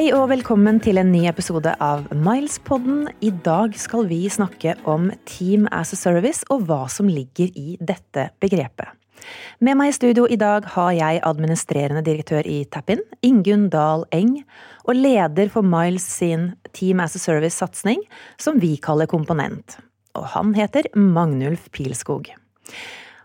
Hei og velkommen til en ny episode av Miles-podden. I dag skal vi snakke om Team as a Service og hva som ligger i dette begrepet. Med meg i studio i dag har jeg administrerende direktør i Tappin, Ingunn Dahl Eng, og leder for Miles sin Team as a Service-satsing, som vi kaller Komponent. Og han heter Magnulf Pilskog.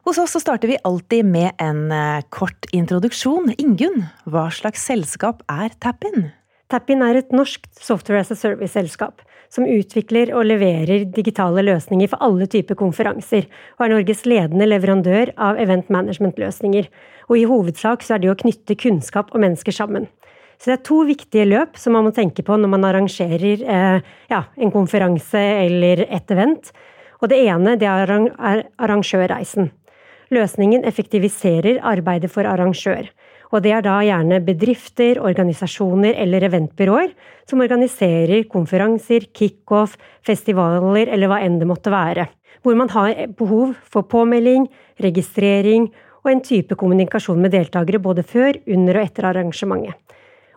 Hos oss så starter vi alltid med en eh, kort introduksjon. Ingunn, hva slags selskap er Tappin? Tappin er et norsk software as a service-selskap som utvikler og leverer digitale løsninger for alle typer konferanser, og er Norges ledende leverandør av event management-løsninger. Og i hovedsak så er det å knytte kunnskap og mennesker sammen. Så det er to viktige løp som man må tenke på når man arrangerer eh, ja, en konferanse eller et event. Og det ene det er arrangørreisen. Løsningen effektiviserer arbeidet for arrangør. Og det er da gjerne bedrifter, organisasjoner eller eventbyråer som organiserer konferanser, kickoff, festivaler eller hva enn det måtte være. Hvor man har behov for påmelding, registrering og en type kommunikasjon med deltakere både før, under og etter arrangementet.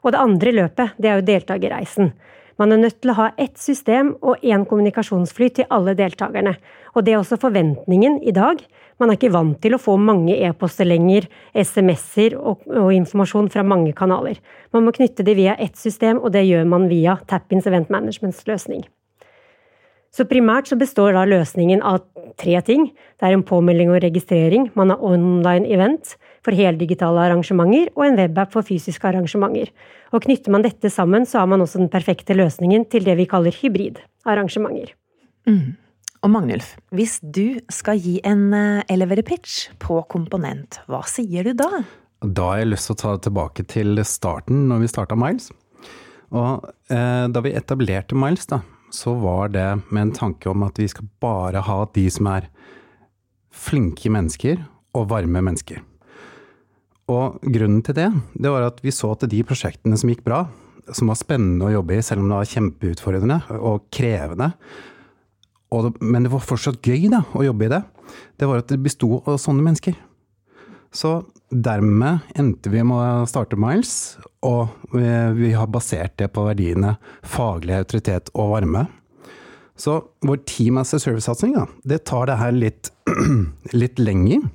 Og det andre løpet, det er jo deltakerreisen. Man er nødt til å ha ett system og én kommunikasjonsflyt til alle deltakerne. Og det er også forventningen i dag. Man er ikke vant til å få mange e-poster lenger, SMS-er og, og, informasjon fra mange kanaler. Man må knytte det via ett system, og det gjør man via Tappins Event Managements løsning. Så primært så består da løsningen av tre ting. Det er en påmelding og registrering, man har online event for heldigitale arrangementer og en webapp for fysiske arrangementer. Og knytter man dette sammen, så har man også den perfekte løsningen til det vi kaller hybridarrangementer. Mm. Og Magnulf, hvis du skal gi en eh, elevator pitch på komponent, hva sier du da? Da har jeg lyst til å ta det tilbake til starten, når vi starta Miles. Og eh, da vi etablerte Miles, da, så var det med en tanke om at vi skal bare ha de som er flinke mennesker og varme mennesker. Og grunnen til det, det var at vi så at de prosjektene som gikk bra, som var spennende å jobbe i, selv om det var kjempeutfordrende og krevende, og, men det var fortsatt gøy da, å jobbe i det, det var at det besto av sånne mennesker. Så dermed endte vi med å starte Miles, og vi har basert det på verdiene faglig autoritet og varme. Så vår Team as a Service-satsing, det tar det her litt, litt lenger.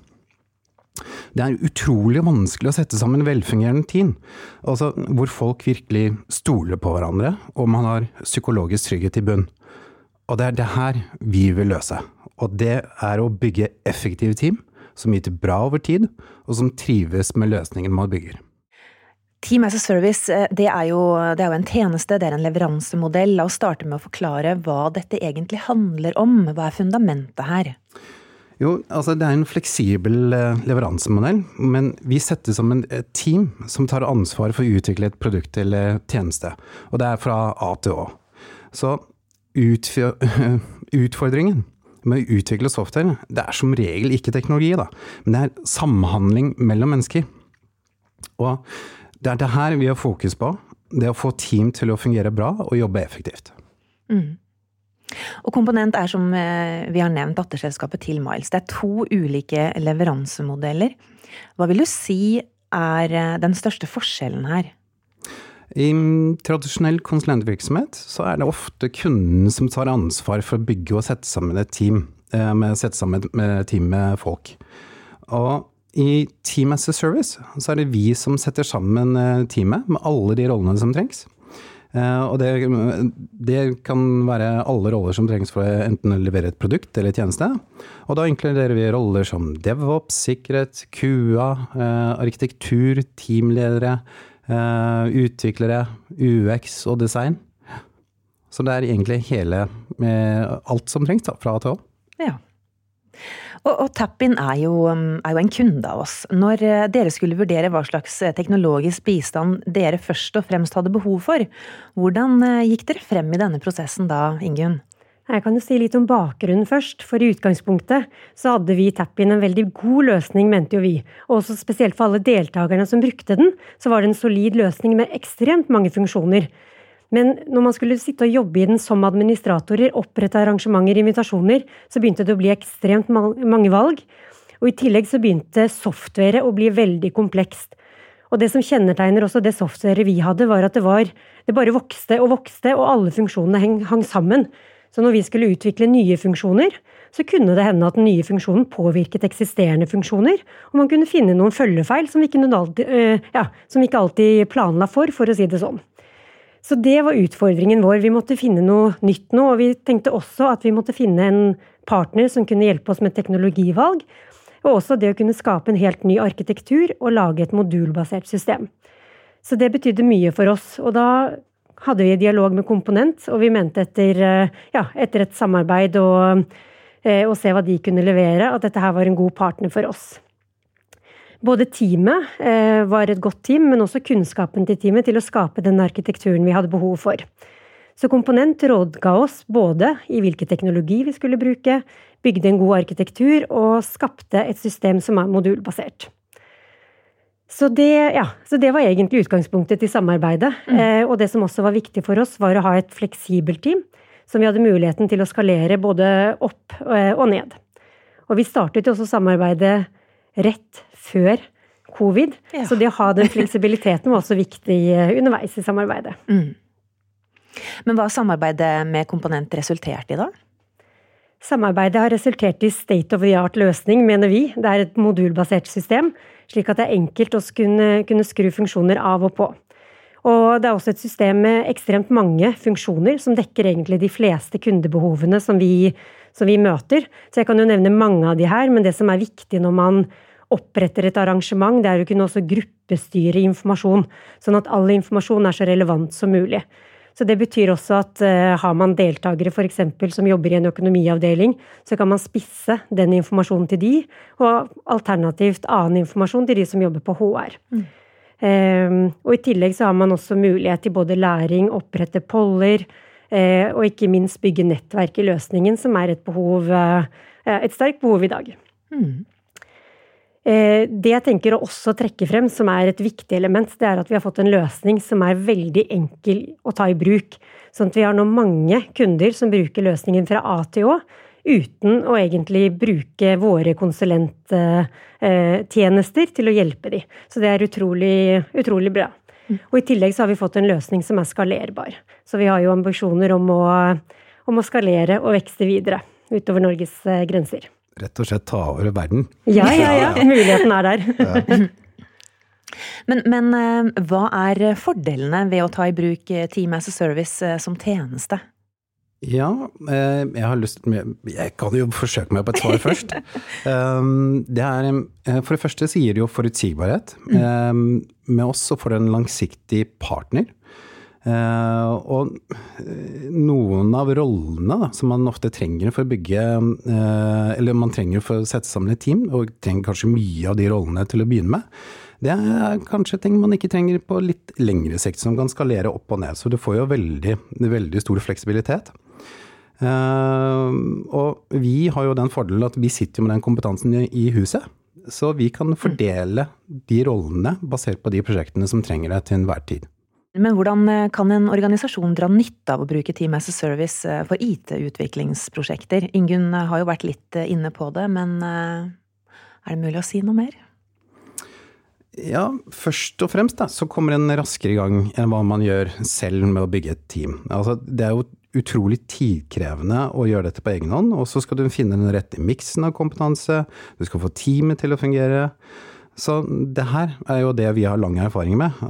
Det er utrolig vanskelig å sette sammen velfungerende team, altså hvor folk virkelig stoler på hverandre, og man har psykologisk trygghet i bunn. Og det er det her vi vil løse. Og det er å bygge effektive team som yter bra over tid, og som trives med løsningen man bygger. Team as a Service eh, det er, jo, det er, jo, en tjeneste, det er en leveransemodell. La oss starte med å forklare hva dette egentlig handler om. Hva er fundamentet her? Jo, altså det er en fleksibel eh, leveransemodell, men vi setter som en team som tar ansvar for å utvikle et produkt eller tjeneste. Og det er fra A til Å. Så utfordringen med å utvikle software, det er som regel ikke teknologi, da, men det er samhandling mellom mennesker. Og det er det her vi har fokus på. Det å få team til å fungere bra og jobbe effektivt. Mm. Og Komponent er som eh, vi har nevnt datterselskapet til Miles. Det er to ulike leveransemodeller. Hva vil du si er eh, den største forskjellen her? I tradisjonell konsulentvirksomhet så er det ofte kunden som tar ansvar for å bygge og sette sammen et team. Eh, med, sette sammen et team med folk. Og i Team as a Service så er det vi som setter sammen teamet med alle de rollene som trengs. Eh, og det, det, kan være alle roller som trengs for å enten levere et produkt eller tjeneste. Og da inkluderer vi roller som DevOps, sikkerhet, QA, eh, arkitektur, teamledere, eh, utviklere, UX og design. Så det er egentlig hele, alt som trengs fra A til Å. Ja. Og, og Tappin er jo, um, er jo, en kunde av oss. Når eh, dere skulle vurdere hva slags eh, teknologisk bistand dere først og fremst hadde behov for, hvordan eh, gikk dere frem i denne prosessen da, Ingunn? Jeg kan jo si litt om bakgrunnen først. For i utgangspunktet så hadde vi Tappin en veldig god løsning, mente jo vi. Og også spesielt for alle deltakerne som brukte den, så var det en solid løsning med ekstremt mange funksjoner. Men når man skulle sitte og jobbe i den som administratorer, opprette arrangementer, invitasjoner, så begynte det å bli ekstremt mange valg. Og i tillegg så begynte softwaret å bli veldig komplekst. Og det som kjennetegner også det softwaret vi hadde, var at det, var, det bare vokste og vokste, og alle funksjonene hang, hang sammen. Så når vi skulle utvikle nye funksjoner, så kunne det hende at den nye funksjonen påvirket eksisterende funksjoner, og man kunne finne noen følgefeil som vi ikke, øh, ja, som vi ikke alltid planla for, for å si det sånn. Så det var utfordringen vår. Vi måtte finne noe nytt nå, og vi tenkte også at vi måtte finne en partner som kunne hjelpe oss med teknologivalg, og også det å kunne skape en helt ny arkitektur og lage et modulbasert system. Så det betydde mye for oss, og da hadde vi dialog med Komponent, og vi mente etter, ja, etter et samarbeid og, eh, og se hva de kunne levere, at dette her var en god partner for oss. Både teamet eh, var et godt team, men også kunnskapen til teamet til å skape den arkitekturen vi hadde behov for. Så Komponent rådga oss både i hvilken teknologi vi skulle bruke, bygde en god arkitektur og skapte et system som er modulbasert. Så det, ja, så det var egentlig utgangspunktet til samarbeidet. Mm. Eh, og det som også var viktig for oss, var å ha et fleksibelt team, som vi hadde muligheten til å skalere både opp eh, og ned. Og vi startet jo også samarbeidet rett før covid. Ja. Så det å ha den fleksibiliteten var også viktig eh, underveis i samarbeidet. Mm. Men hva har samarbeidet med Komponent resultert i, da? Samarbeidet har resultert i state of the art løsning, mener vi. Det er et modulbasert system, slik at det er enkelt å kunne, kunne skru funksjoner av og på. Og det er også et system med ekstremt mange funksjoner, som dekker egentlig de fleste kundebehovene som vi, som vi møter. Så jeg kan jo nevne mange av de her, men det som er viktig når man oppretter et arrangement, det er å kunne også gruppestyre informasjon, sånn at all informasjon er så relevant som mulig. Så det betyr også at uh, har man deltakere f.eks. som jobber i en økonomiavdeling, så kan man spisse den informasjonen til de, og alternativt annen informasjon til de som jobber på HR. Mm. Um, og i tillegg så har man også mulighet til både læring, opprette poller, uh, og ikke minst bygge nettverk i løsningen, som er et behov, uh, et sterkt behov i dag. Mm. Eh, det jeg tenker å også trekke frem, som er et viktig element, det er at vi har fått en løsning som er veldig enkel å ta i bruk. Sånn at vi har nå mange kunder som bruker løsningen fra A til Å, uten å egentlig bruke våre konsulenttjenester til å hjelpe dem. Så det er utrolig, utrolig bra. Og i tillegg så har vi fått en løsning som er skalerbar. Så vi har jo ambisjoner om å, om å skalere og vekste videre utover Norges eh, grenser rett og slett ta over verden. Ja, ja, ja. Muligheten er der. Ja. Men, men, eh, hva er fordelene ved å ta i bruk eh, Team as a Service eh, som tjeneste? Ja, jeg har lyst Jeg kan jo forsøke meg på et svar først. Det er, for det første gir det jo forutsigbarhet. Mm. Med oss så får du en langsiktig partner. Uh, og eh, noen av rollene da, som man ofte trenger for å bygge uh, Eller man trenger for å sette sammen et team, og trenger kanskje mye av de rollene til å begynne med. Det er kanskje ting man ikke trenger på litt lengre sikt, som kan skalere opp og ned. Så du får jo veldig, veldig stor fleksibilitet. Og vi har jo den fordelen at vi sitter med den kompetansen i huset. Så vi kan fordele de rollene basert på de prosjektene som trenger det til enhver tid. Men hvordan eh, kan en organisasjon dra nytte av å bruke Team as a Service eh, for IT-utviklingsprosjekter? Ingunn eh, har jo vært litt inne på det, men er det mulig å si noe mer? Ja, først og fremst da, så kommer en raskere i gang enn hva man gjør selv med å bygge et team. Altså, det er jo utrolig tidkrevende å gjøre dette på egen hånd, og så skal du finne den rette miksen av kompetanse, du skal få teamet til å fungere. Så det her er jo det vi har lang erfaring med.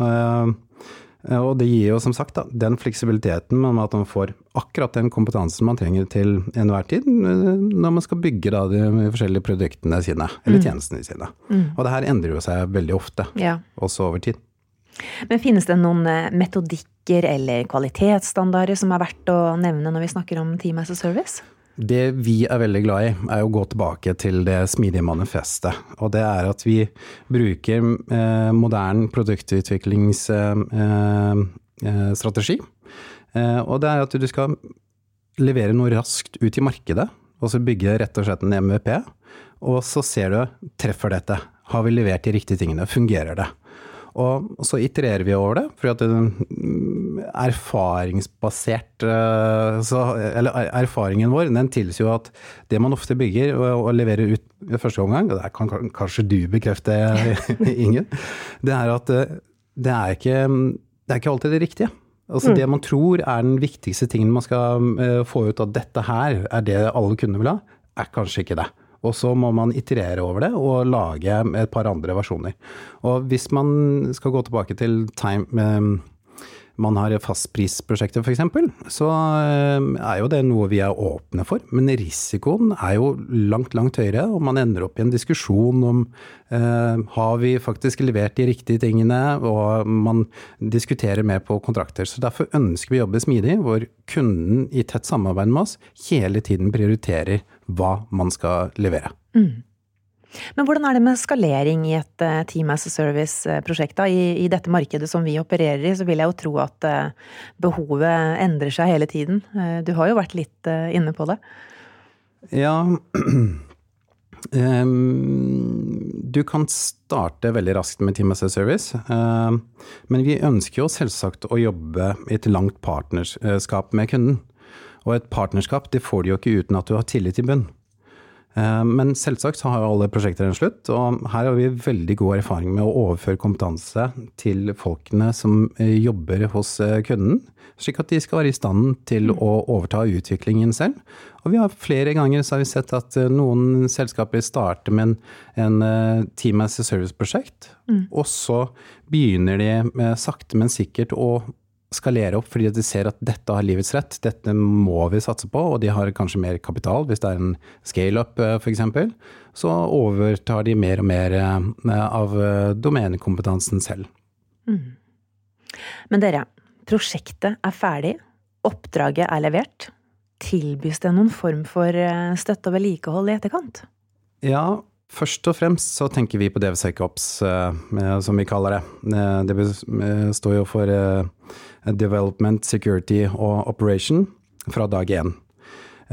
Eh, og det gir jo som sagt da, den fleksibiliteten med at man får akkurat den kompetansen man trenger til enhver tid eh, når man skal bygge da, de forskjellige produktene sine, eller mm. tjenestene sine. Mm. Og det her endrer jo seg veldig ofte, ja. også over tid. Men finnes det noen eh, metodikker eller kvalitetsstandarder som er verdt å nevne når vi snakker om Team as a Service? Det vi er veldig glad i, er å gå tilbake til det smidige manifestet. Og det er at vi bruker eh, moderne produktutviklingsstrategi. Eh, eh, og det er at du skal levere noe raskt ut i markedet, og så bygge rett og slett en MVP. Og så ser du treffer dette. Har vi levert de riktige tingene? Fungerer det? Og så itererer vi over det, for at erfaringsbasert eh, så, Eller erfaringen vår den tilsier jo at det man ofte bygger og, og leverer ut i første omgang, og det kan kanskje du bekrefte, Ingen, det er at eh, det er ikke, det er ikke alltid det riktige. Altså mm. Det man tror er den viktigste tingen man skal uh, få ut av dette her, er det alle kundene vil ha, er kanskje ikke det. Og så må man iterere over det og lage et par andre versjoner. Og hvis man skal gå tilbake til time, man har fastprisprosjekter f.eks., så eh, er jo det noe vi er åpne for. Men risikoen er jo langt, langt høyere, og man ender opp i en diskusjon om eh, har vi faktisk levert de riktige tingene, og man diskuterer mer på kontrakter. Så derfor ønsker vi å jobbe smidig, hvor kunden i tett samarbeid med oss hele tiden prioriterer hva man skal levere. Mm. Men hvordan er det med skalering i et eh, Team as a Service-prosjekt? I, I, dette markedet som vi opererer i, så vil jeg jo tro at eh, behovet endrer seg hele tiden. Eh, du har jo vært litt inne på det. Ja Du kan starte veldig raskt med Team as a Service, men vi ønsker jo selvsagt å jobbe i et langt partnerskap med kunden. Og et partnerskap det får du jo ikke uten at du har tillit i bunn. Eh, men selvsagt så har alle prosjekter en slutt, og her har vi veldig god erfaring med å overføre kompetanse til folkene som eh, jobber hos eh, kunden, slik at de skal være i stand til å overta utviklingen selv. Og vi har flere ganger så har vi sett at noen selskaper starter med en, en Team as a Service-prosjekt, mm. og så begynner de sakte, men sikkert å skalere opp fordi de ser at dette har livets rett, dette må vi satse på, og de har kanskje mer kapital hvis det er en scale-up eh, f.eks., så overtar de mer og mer eh, av eh, domenekompetansen selv. Mm. Men dere, prosjektet er ferdig, oppdraget er levert. Tilbys det noen form for støtte og vedlikehold i etterkant? Ja, Først og fremst så tenker vi på DevSecOps, som vi kaller det. Det står jo for Development, Security og Operation fra dag én.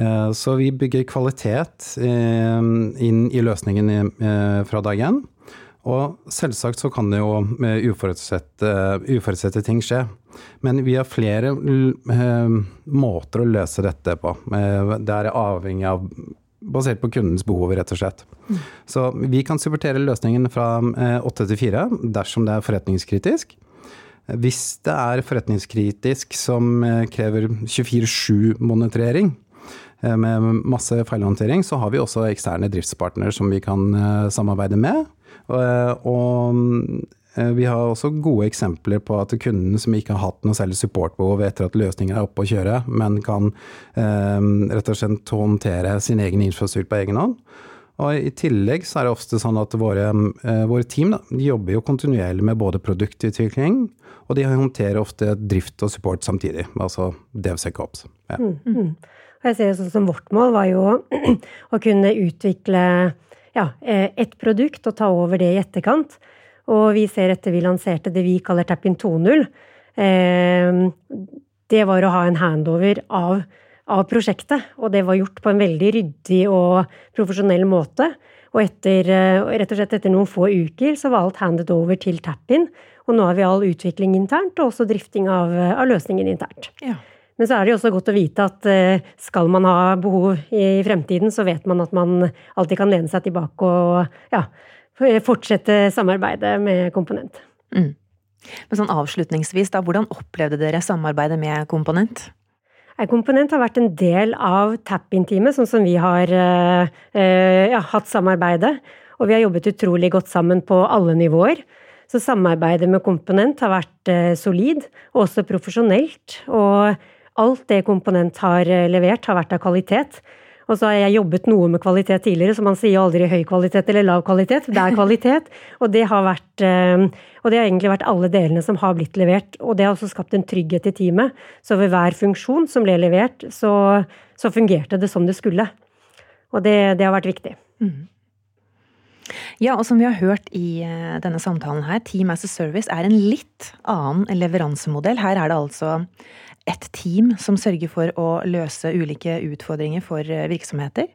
Eh, så vi bygger kvalitet eh, inn i løsningen eh, fra dag én. Og selvsagt så kan det jo uforutsette, uforutsette ting skje. Men vi har flere måter å løse dette på. Det er avhengig av basert på kundens behov, rett og slett. Mm. Så vi kan supportere løsningen fra åtte til fire dersom det er forretningskritisk. Hvis det er forretningskritisk som eh, krever 24-7-monitorering, eh, med masse feilhåndtering, så har vi også eksterne driftspartnere som vi kan eh, samarbeide med. Og vi har også gode eksempler på at kunden som ikke har hatt noe særlig supportbehov etter at løsningen er oppe å kjøre, men kan rett og slett håndtere sin egen infrastruktur på egen hånd. Og I tillegg så er det ofte sånn at våre, våre team da, jobber jo kontinuerlig med både produktutvikling og de håndterer ofte drift og support samtidig, altså DevSecOps. Ja. Mm, mm. Jeg ser sånn som Vårt mål var jo å kunne utvikle ja, eh, et produkt og ta over det i etterkant. Og vi ser etter vi lanserte det vi kaller Tappin 2.0, eh, det var å ha en handover av, av prosjektet. Og det var gjort på en veldig ryddig og profesjonell måte. Og etter, eh, rett og slett etter noen få uker så var alt handed over til Tappin. Og nå har vi all utvikling internt, og også drifting av, av løsningen internt. Ja. Men så er det jo også godt å vite at eh, skal man ha behov i fremtiden, så vet man at man alltid kan lene seg tilbake og ja, fortsette samarbeidet med Komponent. Mm. Men sånn avslutningsvis, da, hvordan opplevde dere samarbeidet med Komponent? Komponent har vært en del av Tap-In-teamet, sånn som vi har uh, uh, ja, hatt samarbeidet. Og vi har jobbet utrolig godt sammen på alle nivåer. Så samarbeidet med Komponent har vært uh, solid, og også profesjonelt. Og alt det Komponent har levert, har vært av kvalitet. Og så har jeg jobbet noe med kvalitet tidligere, så man sier aldri høy kvalitet eller lav kvalitet. Det er kvalitet. Og det har vært eh, Og det har egentlig vært alle delene som har blitt levert. Og det har også skapt en trygghet i teamet. Så ved hver funksjon som ble levert, så, så fungerte det som det skulle. Og det, det har vært viktig. Mm. Ja, og som vi har hørt i eh, denne samtalen her, Team as a Service er en litt annen leveransemodell. Her er det altså et team som sørger for å løse ulike utfordringer for eh, virksomheter.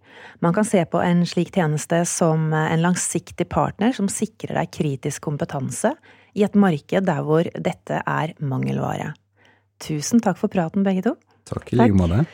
Man kan se på en slik tjeneste som eh, en langsiktig partner som sikrer deg kritisk kompetanse i et marked der hvor dette er mangelvare. Tusen takk for praten, begge to. Takk i like måte.